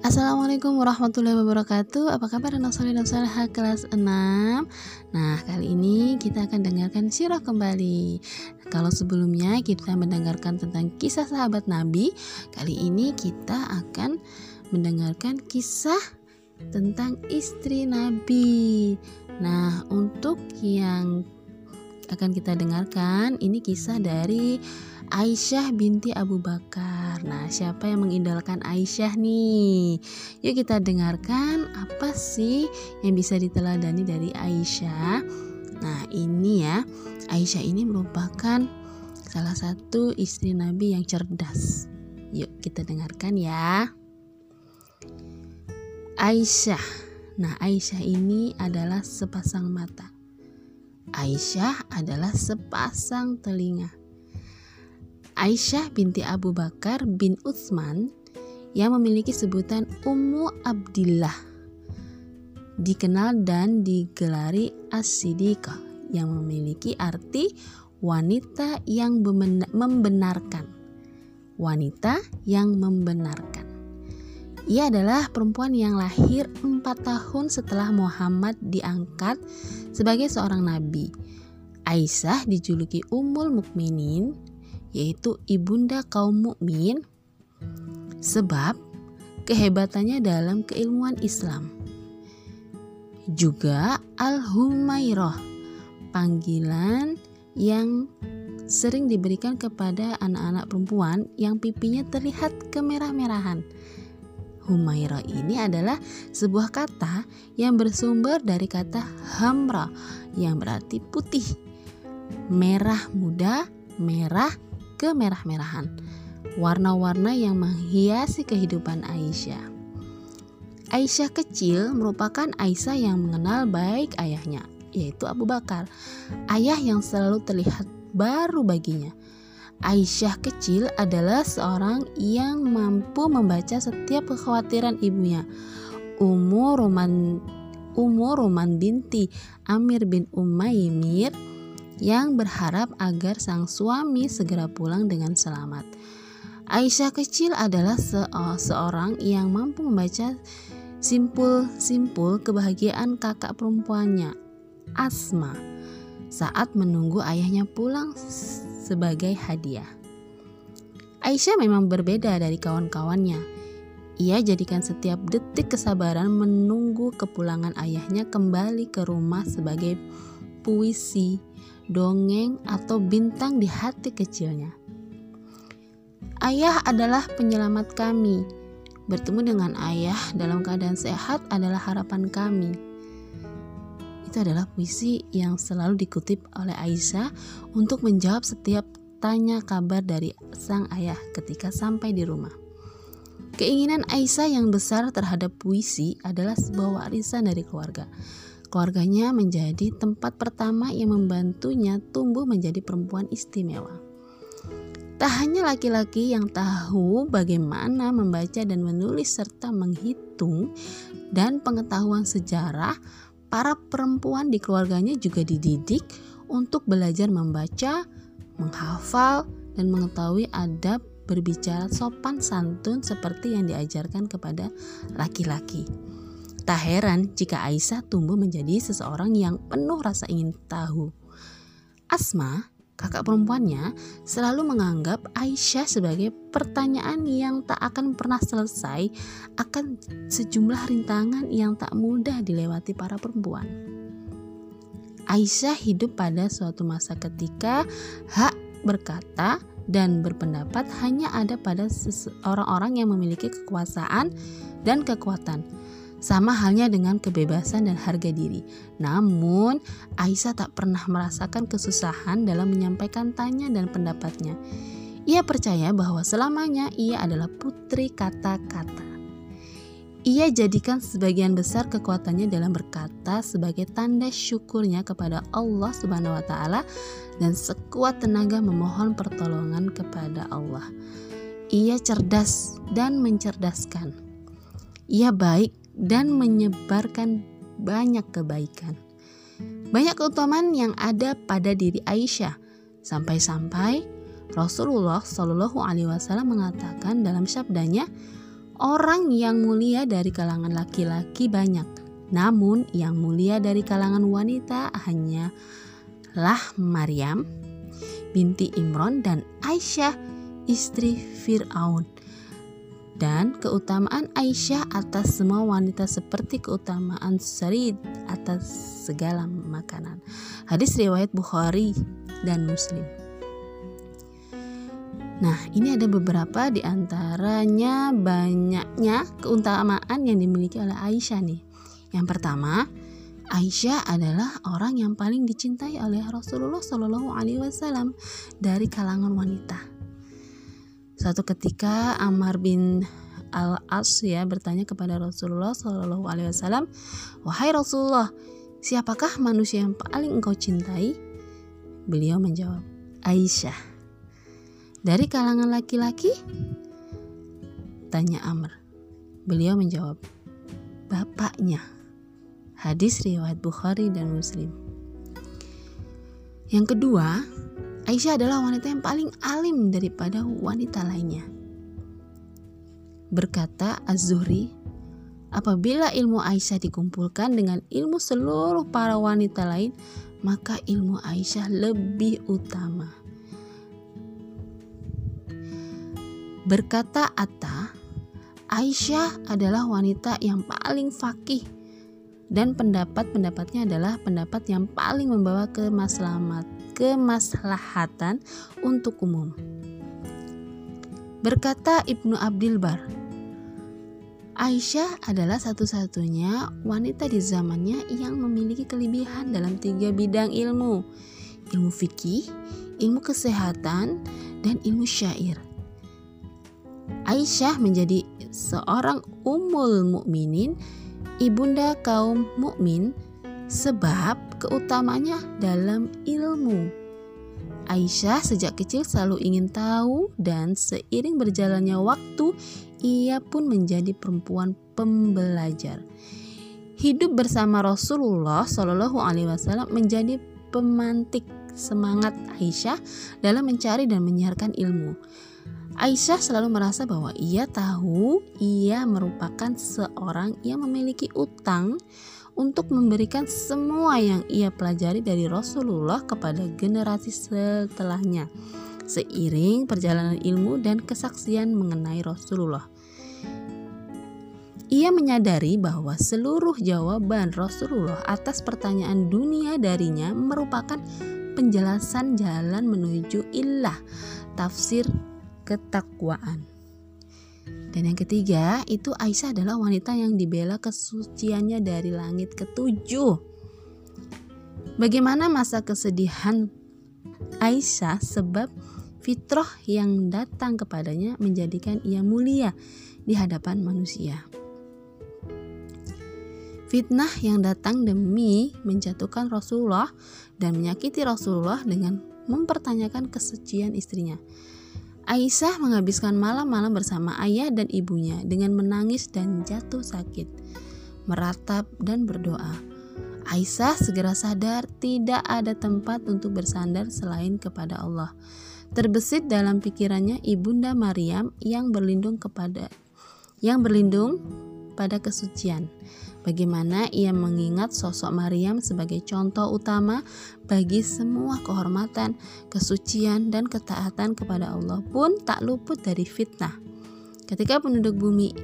Assalamualaikum warahmatullahi wabarakatuh. Apa kabar anak soleh dan kelas 6 Nah kali ini kita akan dengarkan sirah kembali. Kalau sebelumnya kita mendengarkan tentang kisah sahabat Nabi Kali ini kita akan mendengarkan kisah tentang istri Nabi. Nah untuk yang akan kita dengarkan ini kisah dari Aisyah binti Abu Bakar. Nah, siapa yang mengidolakan Aisyah nih? Yuk kita dengarkan apa sih yang bisa diteladani dari Aisyah. Nah, ini ya. Aisyah ini merupakan salah satu istri Nabi yang cerdas. Yuk kita dengarkan ya. Aisyah. Nah, Aisyah ini adalah sepasang mata. Aisyah adalah sepasang telinga. Aisyah binti Abu Bakar bin Utsman yang memiliki sebutan Ummu Abdillah dikenal dan digelari As-Siddiqah yang memiliki arti wanita yang membenarkan. Wanita yang membenarkan. Ia adalah perempuan yang lahir 4 tahun setelah Muhammad diangkat sebagai seorang nabi. Aisyah dijuluki Ummul Mukminin yaitu ibunda kaum mukmin sebab kehebatannya dalam keilmuan Islam. Juga Al-Humairah, panggilan yang sering diberikan kepada anak-anak perempuan yang pipinya terlihat kemerah-merahan. Humairah ini adalah sebuah kata yang bersumber dari kata hamra yang berarti putih, merah muda, merah kemerah-merahan, warna-warna yang menghiasi kehidupan Aisyah. Aisyah kecil merupakan Aisyah yang mengenal baik ayahnya, yaitu Abu Bakar, ayah yang selalu terlihat baru baginya. Aisyah kecil adalah seorang yang mampu membaca setiap kekhawatiran ibunya. Umur Roman Umur Roman binti Amir bin Umaymir yang berharap agar sang suami segera pulang dengan selamat. Aisyah kecil adalah se seorang yang mampu membaca simpul-simpul kebahagiaan kakak perempuannya, Asma, saat menunggu ayahnya pulang sebagai hadiah. Aisyah memang berbeda dari kawan-kawannya. Ia jadikan setiap detik kesabaran menunggu kepulangan ayahnya kembali ke rumah sebagai puisi dongeng, atau bintang di hati kecilnya. Ayah adalah penyelamat kami. Bertemu dengan ayah dalam keadaan sehat adalah harapan kami. Itu adalah puisi yang selalu dikutip oleh Aisyah untuk menjawab setiap tanya kabar dari sang ayah ketika sampai di rumah. Keinginan Aisyah yang besar terhadap puisi adalah sebuah warisan dari keluarga Keluarganya menjadi tempat pertama yang membantunya tumbuh menjadi perempuan istimewa. Tak hanya laki-laki yang tahu bagaimana membaca dan menulis serta menghitung dan pengetahuan sejarah, para perempuan di keluarganya juga dididik untuk belajar membaca, menghafal, dan mengetahui adab berbicara sopan santun seperti yang diajarkan kepada laki-laki. Tak heran jika Aisyah tumbuh menjadi seseorang yang penuh rasa ingin tahu. Asma, kakak perempuannya, selalu menganggap Aisyah sebagai pertanyaan yang tak akan pernah selesai akan sejumlah rintangan yang tak mudah dilewati para perempuan. Aisyah hidup pada suatu masa ketika hak berkata dan berpendapat hanya ada pada orang-orang yang memiliki kekuasaan dan kekuatan sama halnya dengan kebebasan dan harga diri. Namun, Aisyah tak pernah merasakan kesusahan dalam menyampaikan tanya dan pendapatnya. Ia percaya bahwa selamanya ia adalah putri kata-kata. Ia jadikan sebagian besar kekuatannya dalam berkata sebagai tanda syukurnya kepada Allah Subhanahu wa taala dan sekuat tenaga memohon pertolongan kepada Allah. Ia cerdas dan mencerdaskan. Ia baik dan menyebarkan banyak kebaikan. Banyak keutamaan yang ada pada diri Aisyah, sampai-sampai Rasulullah Shallallahu Alaihi Wasallam mengatakan dalam sabdanya, Orang yang mulia dari kalangan laki-laki banyak, namun yang mulia dari kalangan wanita hanyalah Maryam binti Imron dan Aisyah istri Fir'aun. Dan keutamaan Aisyah atas semua wanita seperti keutamaan Sarid atas segala makanan. Hadis riwayat Bukhari dan Muslim. Nah, ini ada beberapa di antaranya banyaknya keutamaan yang dimiliki oleh Aisyah nih. Yang pertama, Aisyah adalah orang yang paling dicintai oleh Rasulullah Shallallahu Alaihi Wasallam dari kalangan wanita. Suatu ketika Amar bin Al As ya bertanya kepada Rasulullah Shallallahu Alaihi Wasallam, wahai Rasulullah, siapakah manusia yang paling engkau cintai? Beliau menjawab, Aisyah. Dari kalangan laki-laki? Tanya Amr. Beliau menjawab, bapaknya. Hadis riwayat Bukhari dan Muslim. Yang kedua, Aisyah adalah wanita yang paling alim daripada wanita lainnya. Berkata Az-Zuhri, apabila ilmu Aisyah dikumpulkan dengan ilmu seluruh para wanita lain, maka ilmu Aisyah lebih utama. Berkata Atta, Aisyah adalah wanita yang paling fakih dan pendapat-pendapatnya adalah pendapat yang paling membawa kemaslahat, kemaslahatan untuk umum. Berkata Ibnu Abdul Bar, Aisyah adalah satu-satunya wanita di zamannya yang memiliki kelebihan dalam tiga bidang ilmu, ilmu fikih, ilmu kesehatan, dan ilmu syair. Aisyah menjadi seorang umul mukminin, ibunda kaum mukmin sebab keutamanya dalam ilmu. Aisyah sejak kecil selalu ingin tahu dan seiring berjalannya waktu ia pun menjadi perempuan pembelajar. Hidup bersama Rasulullah Shallallahu Alaihi Wasallam menjadi pemantik semangat Aisyah dalam mencari dan menyiarkan ilmu. Aisyah selalu merasa bahwa ia tahu ia merupakan seorang yang memiliki utang untuk memberikan semua yang ia pelajari dari Rasulullah kepada generasi setelahnya seiring perjalanan ilmu dan kesaksian mengenai Rasulullah. Ia menyadari bahwa seluruh jawaban Rasulullah atas pertanyaan dunia darinya merupakan penjelasan jalan menuju ilah, tafsir ketakwaan. Dan yang ketiga, itu Aisyah adalah wanita yang dibela kesuciannya dari langit ketujuh. Bagaimana masa kesedihan Aisyah sebab fitrah yang datang kepadanya menjadikan ia mulia di hadapan manusia. Fitnah yang datang demi menjatuhkan Rasulullah dan menyakiti Rasulullah dengan mempertanyakan kesucian istrinya. Aisyah menghabiskan malam-malam bersama ayah dan ibunya dengan menangis dan jatuh sakit, meratap dan berdoa. Aisyah segera sadar tidak ada tempat untuk bersandar selain kepada Allah. Terbesit dalam pikirannya ibunda Maryam yang berlindung kepada yang berlindung pada kesucian. Bagaimana ia mengingat sosok Maryam sebagai contoh utama bagi semua kehormatan, kesucian, dan ketaatan kepada Allah pun tak luput dari fitnah. Ketika penduduk bumi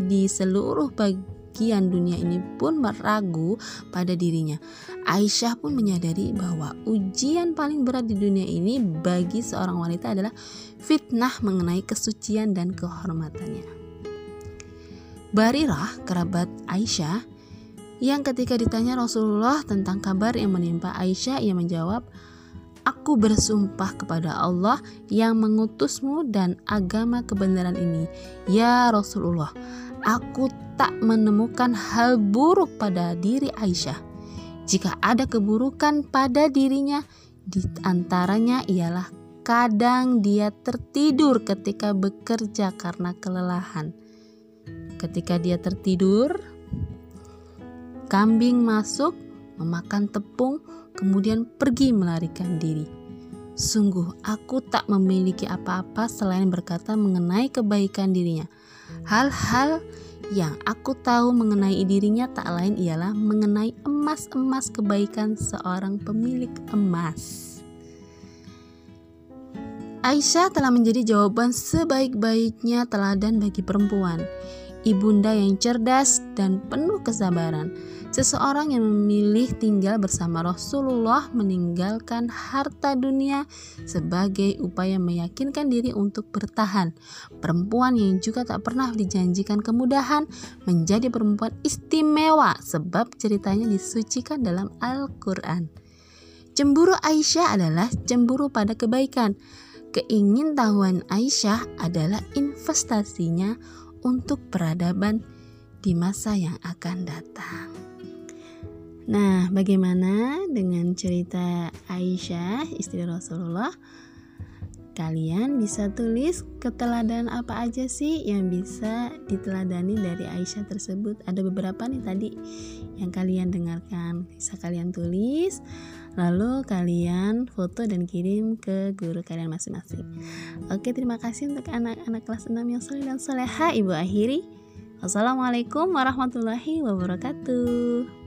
di seluruh bagian dunia ini pun meragu pada dirinya, Aisyah pun menyadari bahwa ujian paling berat di dunia ini bagi seorang wanita adalah fitnah mengenai kesucian dan kehormatannya. Barirah, kerabat Aisyah, yang ketika ditanya Rasulullah tentang kabar yang menimpa Aisyah, ia menjawab, Aku bersumpah kepada Allah yang mengutusmu dan agama kebenaran ini. Ya Rasulullah, aku tak menemukan hal buruk pada diri Aisyah. Jika ada keburukan pada dirinya, di antaranya ialah kadang dia tertidur ketika bekerja karena kelelahan Ketika dia tertidur, kambing masuk, memakan tepung, kemudian pergi melarikan diri. Sungguh, aku tak memiliki apa-apa selain berkata mengenai kebaikan dirinya. Hal-hal yang aku tahu mengenai dirinya tak lain ialah mengenai emas-emas kebaikan seorang pemilik emas. Aisyah telah menjadi jawaban sebaik-baiknya teladan bagi perempuan, ibunda yang cerdas dan penuh kesabaran. Seseorang yang memilih tinggal bersama Rasulullah meninggalkan harta dunia sebagai upaya meyakinkan diri untuk bertahan. Perempuan yang juga tak pernah dijanjikan kemudahan menjadi perempuan istimewa sebab ceritanya disucikan dalam Al-Quran. Cemburu Aisyah adalah cemburu pada kebaikan Keingintahuan Aisyah adalah investasinya untuk peradaban di masa yang akan datang. Nah, bagaimana dengan cerita Aisyah, istri Rasulullah? Kalian bisa tulis keteladan apa aja sih yang bisa diteladani dari Aisyah tersebut. Ada beberapa nih tadi yang kalian dengarkan. Bisa kalian tulis Lalu kalian foto dan kirim ke guru kalian masing-masing. Oke, terima kasih untuk anak-anak kelas 6 yang soleh dan soleha. Ibu akhiri. Wassalamualaikum warahmatullahi wabarakatuh.